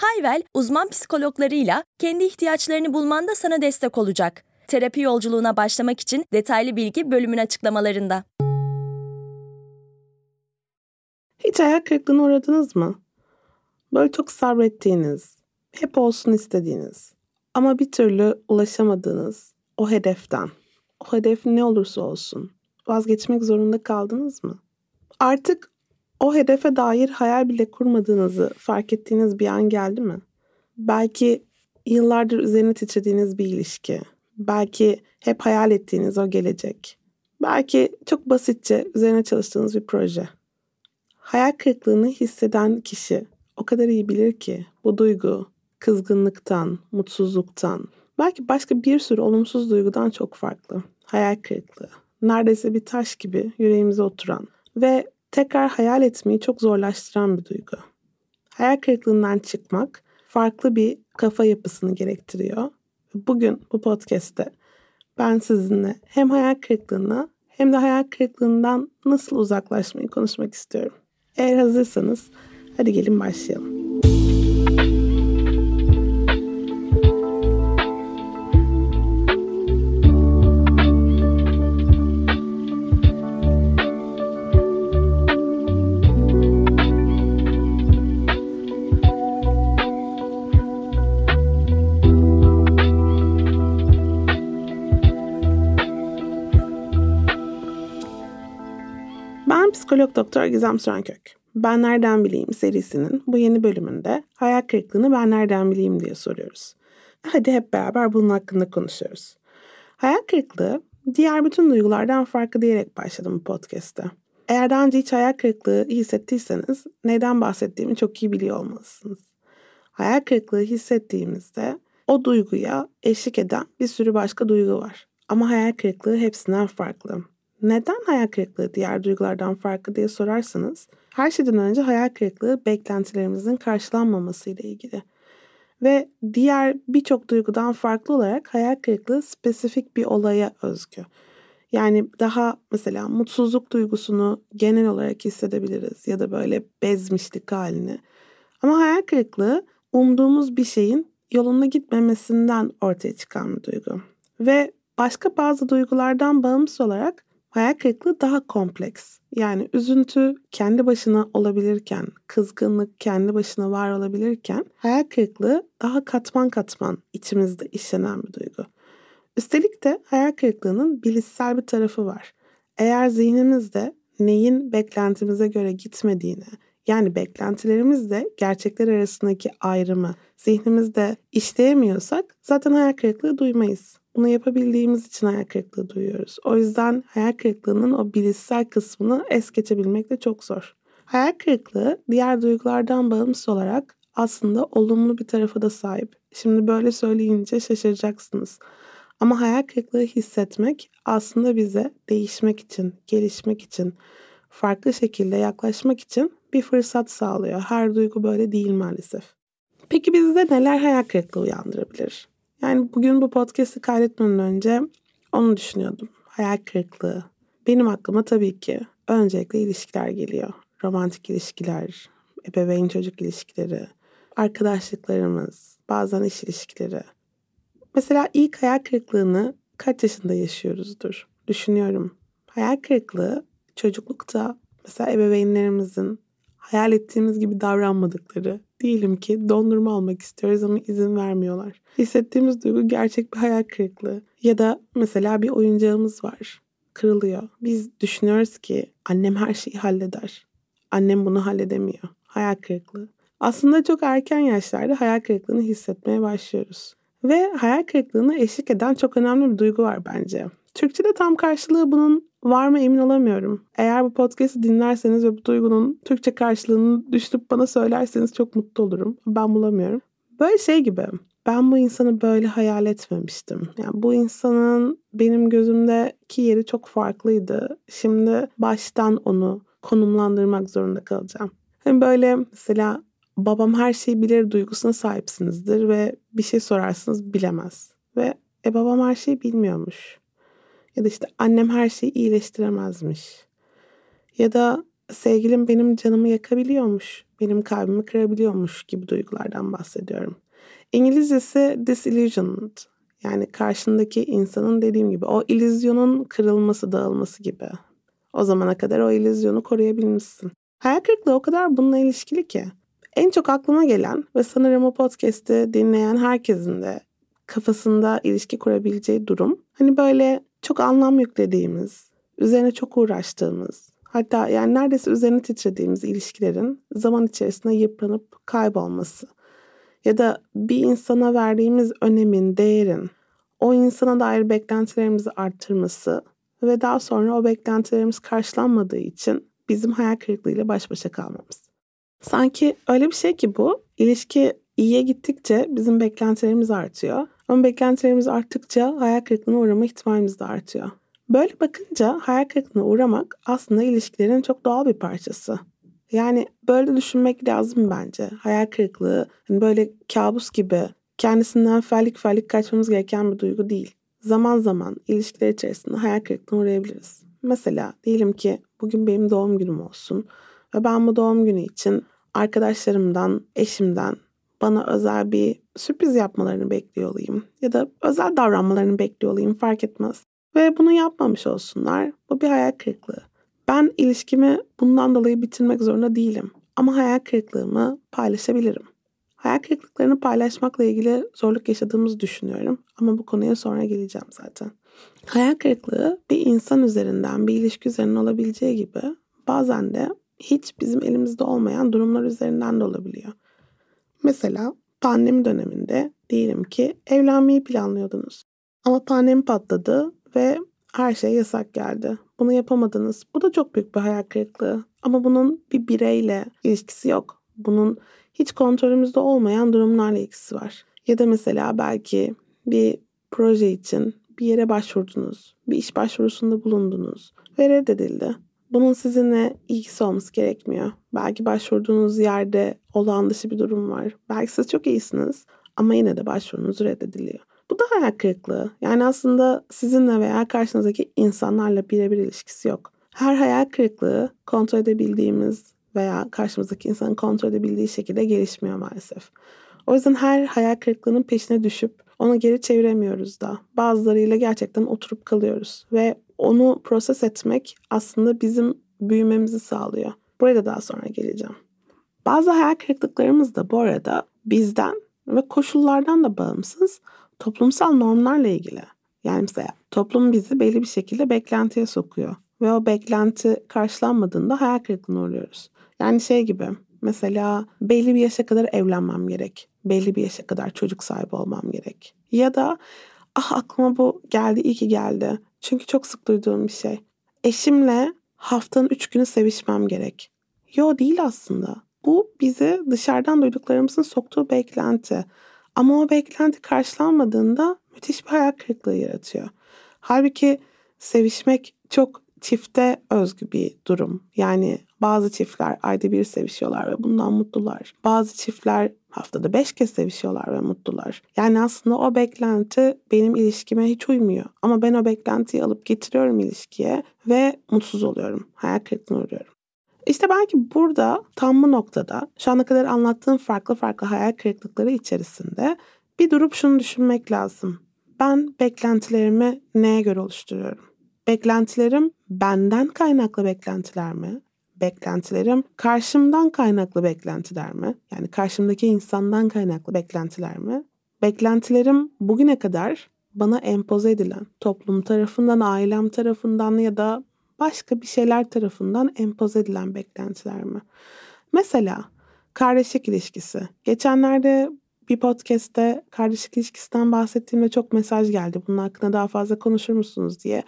Hayvel, uzman psikologlarıyla kendi ihtiyaçlarını bulmanda sana destek olacak. Terapi yolculuğuna başlamak için detaylı bilgi bölümün açıklamalarında. Hiç ayak kırıklığına uğradınız mı? Böyle çok sabrettiğiniz, hep olsun istediğiniz ama bir türlü ulaşamadığınız o hedeften, o hedef ne olursa olsun vazgeçmek zorunda kaldınız mı? Artık o hedefe dair hayal bile kurmadığınızı fark ettiğiniz bir an geldi mi? Belki yıllardır üzerine titrediğiniz bir ilişki, belki hep hayal ettiğiniz o gelecek, belki çok basitçe üzerine çalıştığınız bir proje. Hayal kırıklığını hisseden kişi o kadar iyi bilir ki bu duygu kızgınlıktan, mutsuzluktan, belki başka bir sürü olumsuz duygudan çok farklı. Hayal kırıklığı, neredeyse bir taş gibi yüreğimize oturan ve tekrar hayal etmeyi çok zorlaştıran bir duygu. Hayal kırıklığından çıkmak farklı bir kafa yapısını gerektiriyor. Bugün bu podcast'te ben sizinle hem hayal kırıklığına hem de hayal kırıklığından nasıl uzaklaşmayı konuşmak istiyorum. Eğer hazırsanız hadi gelin başlayalım. Psikolog Doktor Gizem Sürenkök. Ben Nereden Bileyim serisinin bu yeni bölümünde hayal kırıklığını ben nereden bileyim diye soruyoruz. Hadi hep beraber bunun hakkında konuşuyoruz. Hayal kırıklığı diğer bütün duygulardan farklı diyerek başladım bu podcast'te. Eğer daha önce hiç hayal kırıklığı hissettiyseniz neden bahsettiğimi çok iyi biliyor olmalısınız. Hayal kırıklığı hissettiğimizde o duyguya eşlik eden bir sürü başka duygu var. Ama hayal kırıklığı hepsinden farklı. Neden hayal kırıklığı diğer duygulardan farklı diye sorarsanız, her şeyden önce hayal kırıklığı beklentilerimizin karşılanmaması ile ilgili. Ve diğer birçok duygudan farklı olarak hayal kırıklığı spesifik bir olaya özgü. Yani daha mesela mutsuzluk duygusunu genel olarak hissedebiliriz ya da böyle bezmişlik halini. Ama hayal kırıklığı umduğumuz bir şeyin yolunda gitmemesinden ortaya çıkan bir duygu. Ve başka bazı duygulardan bağımsız olarak Hayal kırıklığı daha kompleks. Yani üzüntü kendi başına olabilirken, kızgınlık kendi başına var olabilirken, hayal kırıklığı daha katman katman içimizde işlenen bir duygu. Üstelik de hayal kırıklığının bilişsel bir tarafı var. Eğer zihnimizde neyin beklentimize göre gitmediğini, yani beklentilerimizle gerçekler arasındaki ayrımı zihnimizde işleyemiyorsak zaten hayal kırıklığı duymayız. Bunu yapabildiğimiz için hayal kırıklığı duyuyoruz. O yüzden hayal kırıklığının o bilişsel kısmını es geçebilmek de çok zor. Hayal kırıklığı diğer duygulardan bağımsız olarak aslında olumlu bir tarafı da sahip. Şimdi böyle söyleyince şaşıracaksınız. Ama hayal kırıklığı hissetmek aslında bize değişmek için, gelişmek için, farklı şekilde yaklaşmak için bir fırsat sağlıyor. Her duygu böyle değil maalesef. Peki bizde neler hayal kırıklığı uyandırabilir? Yani bugün bu podcast'i kaydetmeden önce onu düşünüyordum. Hayal kırıklığı. Benim aklıma tabii ki öncelikle ilişkiler geliyor. Romantik ilişkiler, ebeveyn çocuk ilişkileri, arkadaşlıklarımız, bazen iş ilişkileri. Mesela ilk hayal kırıklığını kaç yaşında yaşıyoruzdur? Düşünüyorum. Hayal kırıklığı çocuklukta mesela ebeveynlerimizin hayal ettiğimiz gibi davranmadıkları. Diyelim ki dondurma almak istiyoruz ama izin vermiyorlar. Hissettiğimiz duygu gerçek bir hayal kırıklığı. Ya da mesela bir oyuncağımız var. Kırılıyor. Biz düşünüyoruz ki annem her şeyi halleder. Annem bunu halledemiyor. Hayal kırıklığı. Aslında çok erken yaşlarda hayal kırıklığını hissetmeye başlıyoruz. Ve hayal kırıklığına eşlik eden çok önemli bir duygu var bence. Türkçe'de tam karşılığı bunun var mı emin olamıyorum. Eğer bu podcast'i dinlerseniz ve bu duygunun Türkçe karşılığını düşünüp bana söylerseniz çok mutlu olurum. Ben bulamıyorum. Böyle şey gibi. ben bu insanı böyle hayal etmemiştim. Yani bu insanın benim gözümdeki yeri çok farklıydı. Şimdi baştan onu konumlandırmak zorunda kalacağım. Hani böyle mesela babam her şeyi bilir duygusuna sahipsinizdir ve bir şey sorarsınız bilemez. Ve e babam her şeyi bilmiyormuş. Ya da işte annem her şeyi iyileştiremezmiş. Ya da sevgilim benim canımı yakabiliyormuş, benim kalbimi kırabiliyormuş gibi duygulardan bahsediyorum. İngilizcesi disillusioned. Yani karşındaki insanın dediğim gibi o illüzyonun kırılması, dağılması gibi. O zamana kadar o illüzyonu koruyabilmişsin. Hayal kırıklığı o kadar bununla ilişkili ki. En çok aklıma gelen ve sanırım o podcast'i dinleyen herkesin de kafasında ilişki kurabileceği durum. Hani böyle çok anlam yüklediğimiz, üzerine çok uğraştığımız, hatta yani neredeyse üzerine titrediğimiz ilişkilerin zaman içerisinde yıpranıp kaybolması. Ya da bir insana verdiğimiz önemin, değerin o insana dair beklentilerimizi arttırması ve daha sonra o beklentilerimiz karşılanmadığı için bizim hayal kırıklığıyla baş başa kalmamız. Sanki öyle bir şey ki bu, ilişki iyiye gittikçe bizim beklentilerimiz artıyor. Ama beklentilerimiz arttıkça hayal kırıklığına uğrama ihtimalimiz de artıyor. Böyle bakınca hayal kırıklığına uğramak aslında ilişkilerin çok doğal bir parçası. Yani böyle düşünmek lazım bence. Hayal kırıklığı hani böyle kabus gibi kendisinden fellik fellik kaçmamız gereken bir duygu değil. Zaman zaman ilişkiler içerisinde hayal kırıklığına uğrayabiliriz. Mesela diyelim ki bugün benim doğum günüm olsun ve ben bu doğum günü için arkadaşlarımdan, eşimden bana özel bir sürpriz yapmalarını bekliyor olayım ya da özel davranmalarını bekliyor olayım fark etmez. Ve bunu yapmamış olsunlar. Bu bir hayal kırıklığı. Ben ilişkimi bundan dolayı bitirmek zorunda değilim. Ama hayal kırıklığımı paylaşabilirim. Hayal kırıklıklarını paylaşmakla ilgili zorluk yaşadığımızı düşünüyorum. Ama bu konuya sonra geleceğim zaten. Hayal kırıklığı bir insan üzerinden, bir ilişki üzerinden olabileceği gibi bazen de hiç bizim elimizde olmayan durumlar üzerinden de olabiliyor. Mesela pandemi döneminde diyelim ki evlenmeyi planlıyordunuz. Ama pandemi patladı ve her şey yasak geldi. Bunu yapamadınız. Bu da çok büyük bir hayal kırıklığı. Ama bunun bir bireyle ilişkisi yok. Bunun hiç kontrolümüzde olmayan durumlarla ilgisi var. Ya da mesela belki bir proje için bir yere başvurdunuz. Bir iş başvurusunda bulundunuz ve reddedildi. Bunun sizinle ilgisi olması gerekmiyor. Belki başvurduğunuz yerde olağan dışı bir durum var. Belki siz çok iyisiniz ama yine de başvurunuz reddediliyor. Bu da hayal kırıklığı. Yani aslında sizinle veya karşınızdaki insanlarla birebir ilişkisi yok. Her hayal kırıklığı kontrol edebildiğimiz veya karşımızdaki insanın kontrol edebildiği şekilde gelişmiyor maalesef. O yüzden her hayal kırıklığının peşine düşüp onu geri çeviremiyoruz da. Bazılarıyla gerçekten oturup kalıyoruz ve onu proses etmek aslında bizim büyümemizi sağlıyor. Buraya da daha sonra geleceğim. Bazı hayal kırıklıklarımız da bu arada bizden ve koşullardan da bağımsız toplumsal normlarla ilgili. Yani mesela toplum bizi belli bir şekilde beklentiye sokuyor ve o beklenti karşılanmadığında hayal kırıklığına uğruyoruz. Yani şey gibi mesela belli bir yaşa kadar evlenmem gerek. Belli bir yaşa kadar çocuk sahibi olmam gerek. Ya da ah aklıma bu geldi iyi ki geldi. Çünkü çok sık duyduğum bir şey. Eşimle haftanın üç günü sevişmem gerek. Yo değil aslında. Bu bizi dışarıdan duyduklarımızın soktuğu beklenti. Ama o beklenti karşılanmadığında müthiş bir hayal kırıklığı yaratıyor. Halbuki sevişmek çok çifte özgü bir durum. Yani bazı çiftler ayda bir sevişiyorlar ve bundan mutlular. Bazı çiftler haftada beş kez sevişiyorlar ve mutlular. Yani aslında o beklenti benim ilişkime hiç uymuyor. Ama ben o beklentiyi alıp getiriyorum ilişkiye ve mutsuz oluyorum. Hayal kırıklığına uğruyorum. İşte belki burada tam bu noktada şu ana kadar anlattığım farklı farklı hayal kırıklıkları içerisinde bir durup şunu düşünmek lazım. Ben beklentilerimi neye göre oluşturuyorum? Beklentilerim benden kaynaklı beklentiler mi? Beklentilerim karşımdan kaynaklı beklentiler mi? Yani karşımdaki insandan kaynaklı beklentiler mi? Beklentilerim bugüne kadar bana empoze edilen, toplum tarafından, ailem tarafından ya da başka bir şeyler tarafından empoze edilen beklentiler mi? Mesela kardeşlik ilişkisi. Geçenlerde bir podcast'te kardeşlik ilişkisinden bahsettiğimde çok mesaj geldi. Bunun hakkında daha fazla konuşur musunuz diye.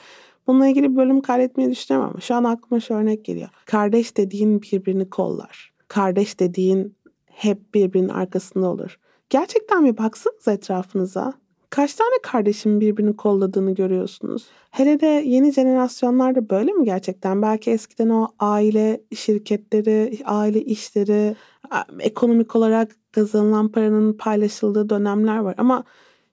Bununla ilgili bir bölüm kaydetmeyi düşünüyorum ama şu an aklıma şu örnek geliyor. Kardeş dediğin birbirini kollar. Kardeş dediğin hep birbirinin arkasında olur. Gerçekten bir baksanız etrafınıza. Kaç tane kardeşin birbirini kolladığını görüyorsunuz. Hele de yeni jenerasyonlarda böyle mi gerçekten? Belki eskiden o aile şirketleri, aile işleri, ekonomik olarak kazanılan paranın paylaşıldığı dönemler var. Ama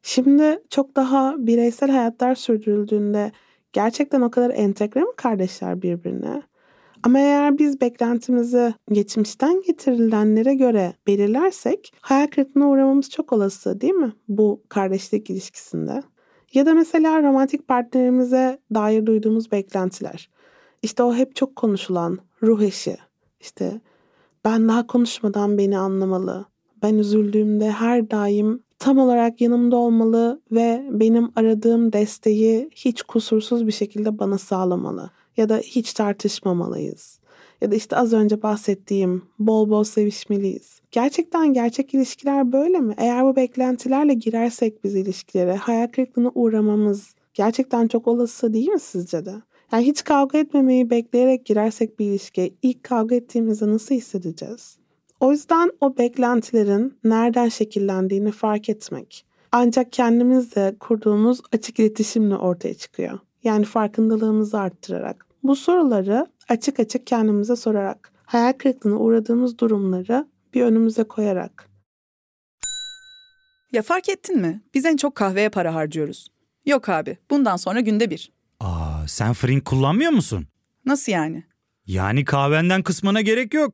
şimdi çok daha bireysel hayatlar sürdürüldüğünde gerçekten o kadar entegre mi kardeşler birbirine? Ama eğer biz beklentimizi geçmişten getirilenlere göre belirlersek hayal kırıklığına uğramamız çok olası değil mi bu kardeşlik ilişkisinde? Ya da mesela romantik partnerimize dair duyduğumuz beklentiler. İşte o hep çok konuşulan ruh eşi. İşte ben daha konuşmadan beni anlamalı. Ben üzüldüğümde her daim tam olarak yanımda olmalı ve benim aradığım desteği hiç kusursuz bir şekilde bana sağlamalı ya da hiç tartışmamalıyız. Ya da işte az önce bahsettiğim bol bol sevişmeliyiz. Gerçekten gerçek ilişkiler böyle mi? Eğer bu beklentilerle girersek biz ilişkilere hayal kırıklığına uğramamız gerçekten çok olası değil mi sizce de? Yani hiç kavga etmemeyi bekleyerek girersek bir ilişkiye ilk kavga ettiğimizde nasıl hissedeceğiz? O yüzden o beklentilerin nereden şekillendiğini fark etmek ancak kendimizle kurduğumuz açık iletişimle ortaya çıkıyor. Yani farkındalığımızı arttırarak. Bu soruları açık açık kendimize sorarak, hayal kırıklığına uğradığımız durumları bir önümüze koyarak. Ya fark ettin mi? Biz en çok kahveye para harcıyoruz. Yok abi, bundan sonra günde bir. Aa, sen Frink kullanmıyor musun? Nasıl yani? Yani kahvenden kısmına gerek yok.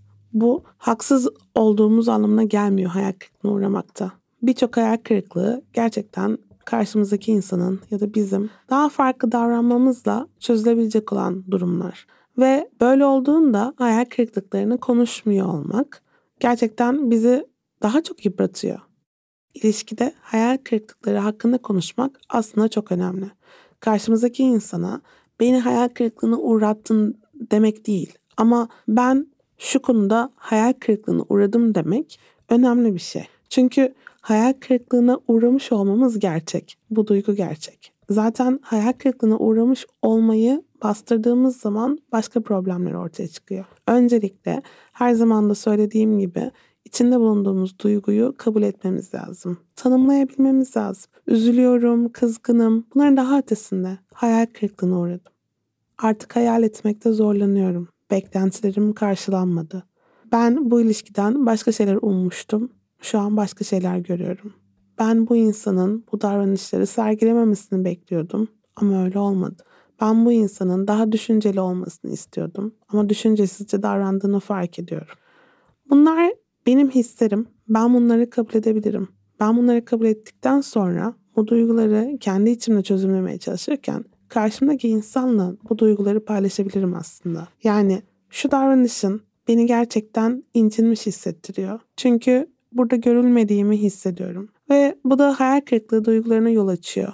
bu haksız olduğumuz anlamına gelmiyor hayal kırıklığına uğramakta. Birçok hayal kırıklığı gerçekten karşımızdaki insanın ya da bizim daha farklı davranmamızla çözülebilecek olan durumlar. Ve böyle olduğunda hayal kırıklıklarını konuşmuyor olmak gerçekten bizi daha çok yıpratıyor. İlişkide hayal kırıklıkları hakkında konuşmak aslında çok önemli. Karşımızdaki insana beni hayal kırıklığına uğrattın demek değil. Ama ben şu konuda hayal kırıklığına uğradım demek önemli bir şey. Çünkü hayal kırıklığına uğramış olmamız gerçek. Bu duygu gerçek. Zaten hayal kırıklığına uğramış olmayı bastırdığımız zaman başka problemler ortaya çıkıyor. Öncelikle her zaman da söylediğim gibi içinde bulunduğumuz duyguyu kabul etmemiz lazım. Tanımlayabilmemiz lazım. Üzülüyorum, kızgınım. Bunların daha ötesinde hayal kırıklığına uğradım. Artık hayal etmekte zorlanıyorum. Beklentilerim karşılanmadı. Ben bu ilişkiden başka şeyler ummuştum. Şu an başka şeyler görüyorum. Ben bu insanın bu davranışları sergilememesini bekliyordum ama öyle olmadı. Ben bu insanın daha düşünceli olmasını istiyordum ama düşüncesizce davrandığını fark ediyorum. Bunlar benim hislerim. Ben bunları kabul edebilirim. Ben bunları kabul ettikten sonra bu duyguları kendi içimde çözümlemeye çalışırken karşımdaki insanla bu duyguları paylaşabilirim aslında. Yani şu davranışın beni gerçekten incinmiş hissettiriyor. Çünkü burada görülmediğimi hissediyorum. Ve bu da hayal kırıklığı duygularına yol açıyor.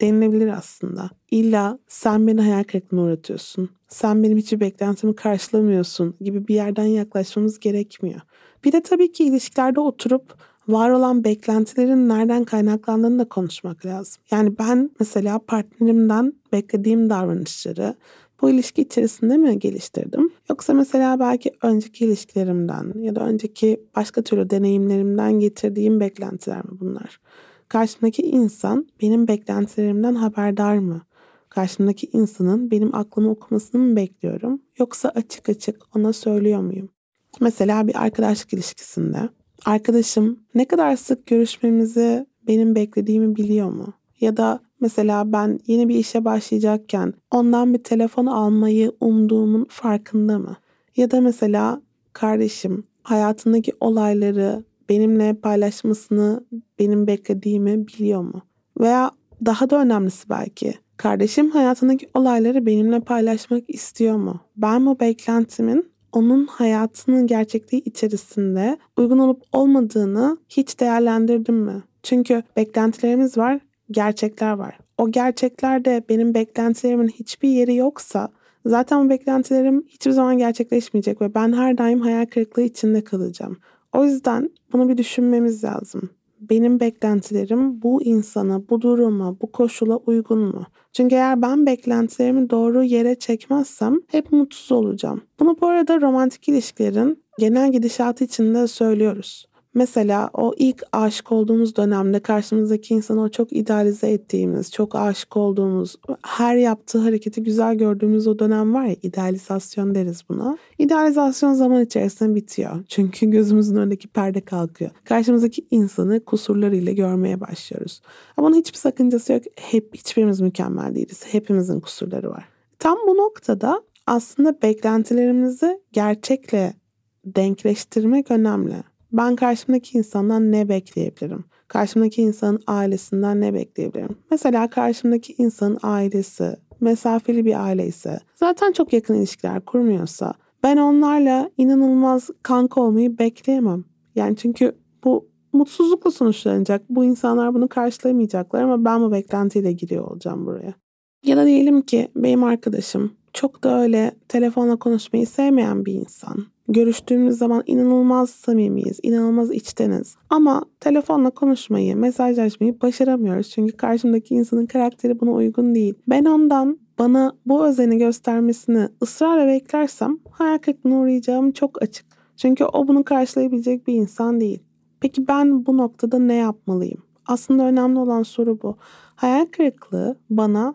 Denilebilir aslında. İlla sen beni hayal kırıklığına uğratıyorsun. Sen benim hiçbir beklentimi karşılamıyorsun gibi bir yerden yaklaşmamız gerekmiyor. Bir de tabii ki ilişkilerde oturup var olan beklentilerin nereden kaynaklandığını da konuşmak lazım. Yani ben mesela partnerimden beklediğim davranışları bu ilişki içerisinde mi geliştirdim? Yoksa mesela belki önceki ilişkilerimden ya da önceki başka türlü deneyimlerimden getirdiğim beklentiler mi bunlar? Karşımdaki insan benim beklentilerimden haberdar mı? Karşımdaki insanın benim aklımı okumasını mı bekliyorum? Yoksa açık açık ona söylüyor muyum? Mesela bir arkadaşlık ilişkisinde arkadaşım ne kadar sık görüşmemizi benim beklediğimi biliyor mu? Ya da mesela ben yeni bir işe başlayacakken ondan bir telefon almayı umduğumun farkında mı? Ya da mesela kardeşim hayatındaki olayları benimle paylaşmasını benim beklediğimi biliyor mu? Veya daha da önemlisi belki kardeşim hayatındaki olayları benimle paylaşmak istiyor mu? Ben bu beklentimin onun hayatının gerçekliği içerisinde uygun olup olmadığını hiç değerlendirdim mi? Çünkü beklentilerimiz var, gerçekler var. O gerçeklerde benim beklentilerimin hiçbir yeri yoksa zaten bu beklentilerim hiçbir zaman gerçekleşmeyecek ve ben her daim hayal kırıklığı içinde kalacağım. O yüzden bunu bir düşünmemiz lazım. Benim beklentilerim bu insana, bu duruma, bu koşula uygun mu? Çünkü eğer ben beklentilerimi doğru yere çekmezsem hep mutsuz olacağım. Bunu bu arada romantik ilişkilerin genel gidişatı içinde söylüyoruz. Mesela o ilk aşık olduğumuz dönemde karşımızdaki insanı o çok idealize ettiğimiz, çok aşık olduğumuz, her yaptığı hareketi güzel gördüğümüz o dönem var ya idealizasyon deriz buna. İdealizasyon zaman içerisinde bitiyor. Çünkü gözümüzün önündeki perde kalkıyor. Karşımızdaki insanı kusurlarıyla görmeye başlıyoruz. Ama bunun hiçbir sakıncası yok. Hep hiçbirimiz mükemmel değiliz. Hepimizin kusurları var. Tam bu noktada aslında beklentilerimizi gerçekle denkleştirmek önemli. Ben karşımdaki insandan ne bekleyebilirim? Karşımdaki insanın ailesinden ne bekleyebilirim? Mesela karşımdaki insanın ailesi mesafeli bir aile ise zaten çok yakın ilişkiler kurmuyorsa ben onlarla inanılmaz kanka olmayı bekleyemem. Yani çünkü bu mutsuzlukla sonuçlanacak. Bu insanlar bunu karşılayamayacaklar ama ben bu beklentiyle giriyor olacağım buraya. Ya da diyelim ki benim arkadaşım çok da öyle telefonla konuşmayı sevmeyen bir insan. Görüştüğümüz zaman inanılmaz samimiyiz, inanılmaz içteniz. Ama telefonla konuşmayı, mesajlaşmayı başaramıyoruz. Çünkü karşımdaki insanın karakteri buna uygun değil. Ben ondan bana bu özeni göstermesini ısrarla beklersem hayal kırıklığına uğrayacağım çok açık. Çünkü o bunu karşılayabilecek bir insan değil. Peki ben bu noktada ne yapmalıyım? Aslında önemli olan soru bu. Hayal kırıklığı bana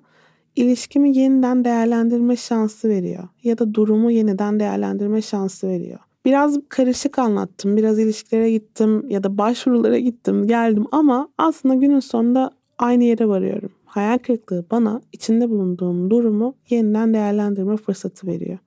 ilişkimi yeniden değerlendirme şansı veriyor ya da durumu yeniden değerlendirme şansı veriyor. Biraz karışık anlattım. Biraz ilişkilere gittim ya da başvurulara gittim, geldim ama aslında günün sonunda aynı yere varıyorum. Hayal kırıklığı bana içinde bulunduğum durumu yeniden değerlendirme fırsatı veriyor.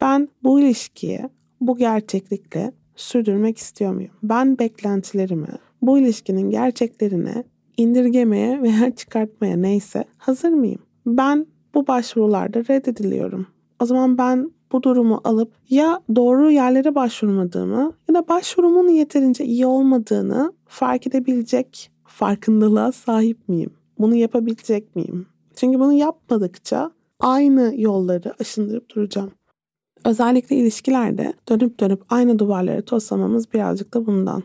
Ben bu ilişkiyi bu gerçeklikle sürdürmek istiyor muyum? Ben beklentilerimi bu ilişkinin gerçeklerine indirgemeye veya çıkartmaya neyse hazır mıyım? Ben bu başvurularda reddediliyorum. O zaman ben bu durumu alıp ya doğru yerlere başvurmadığımı ya da başvurumun yeterince iyi olmadığını fark edebilecek farkındalığa sahip miyim? Bunu yapabilecek miyim? Çünkü bunu yapmadıkça aynı yolları aşındırıp duracağım. Özellikle ilişkilerde dönüp dönüp aynı duvarları toslamamız birazcık da bundan.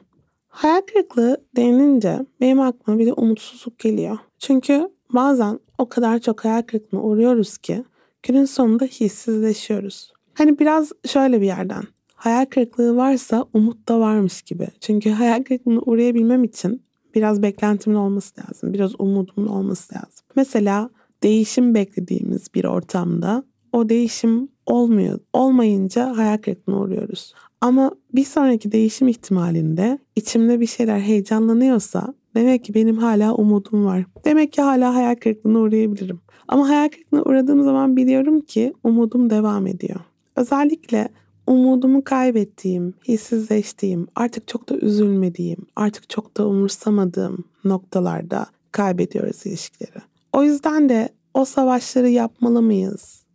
Hayal kırıklığı denilince benim aklıma bir de umutsuzluk geliyor. Çünkü bazen o kadar çok hayal kırıklığına uğruyoruz ki günün sonunda hissizleşiyoruz. Hani biraz şöyle bir yerden. Hayal kırıklığı varsa umut da varmış gibi. Çünkü hayal kırıklığına uğrayabilmem için biraz beklentimin olması lazım. Biraz umudumun olması lazım. Mesela değişim beklediğimiz bir ortamda o değişim olmuyor. Olmayınca hayal kırıklığına uğruyoruz. Ama bir sonraki değişim ihtimalinde içimde bir şeyler heyecanlanıyorsa Demek ki benim hala umudum var. Demek ki hala hayal kırıklığına uğrayabilirim. Ama hayal kırıklığına uğradığım zaman biliyorum ki umudum devam ediyor. Özellikle umudumu kaybettiğim, hissizleştiğim, artık çok da üzülmediğim, artık çok da umursamadığım noktalarda kaybediyoruz ilişkileri. O yüzden de o savaşları yapmalı mıyız?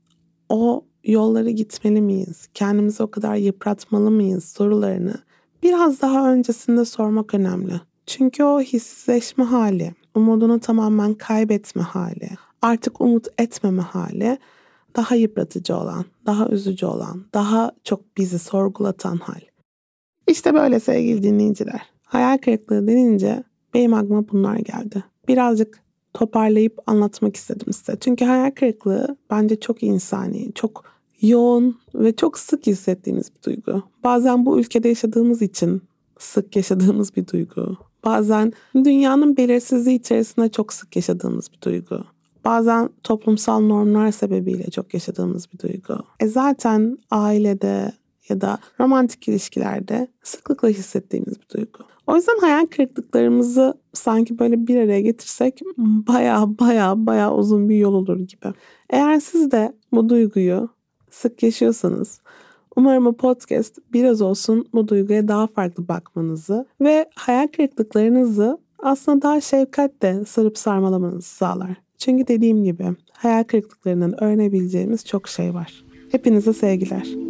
O yolları gitmeli miyiz? Kendimizi o kadar yıpratmalı mıyız sorularını biraz daha öncesinde sormak önemli. Çünkü o hissizleşme hali, umudunu tamamen kaybetme hali, artık umut etmeme hali daha yıpratıcı olan, daha üzücü olan, daha çok bizi sorgulatan hal. İşte böyle sevgili dinleyiciler. Hayal kırıklığı denince benim aklıma bunlar geldi. Birazcık toparlayıp anlatmak istedim size. Çünkü hayal kırıklığı bence çok insani, çok yoğun ve çok sık hissettiğimiz bir duygu. Bazen bu ülkede yaşadığımız için sık yaşadığımız bir duygu. Bazen dünyanın belirsizliği içerisinde çok sık yaşadığımız bir duygu. Bazen toplumsal normlar sebebiyle çok yaşadığımız bir duygu. E zaten ailede ya da romantik ilişkilerde sıklıkla hissettiğimiz bir duygu. O yüzden hayal kırıklıklarımızı sanki böyle bir araya getirsek baya baya baya uzun bir yol olur gibi. Eğer siz de bu duyguyu sık yaşıyorsanız Umarım bu podcast biraz olsun bu duyguya daha farklı bakmanızı ve hayal kırıklıklarınızı aslında daha şefkatle sarıp sarmalamanızı sağlar. Çünkü dediğim gibi hayal kırıklıklarından öğrenebileceğimiz çok şey var. Hepinize sevgiler.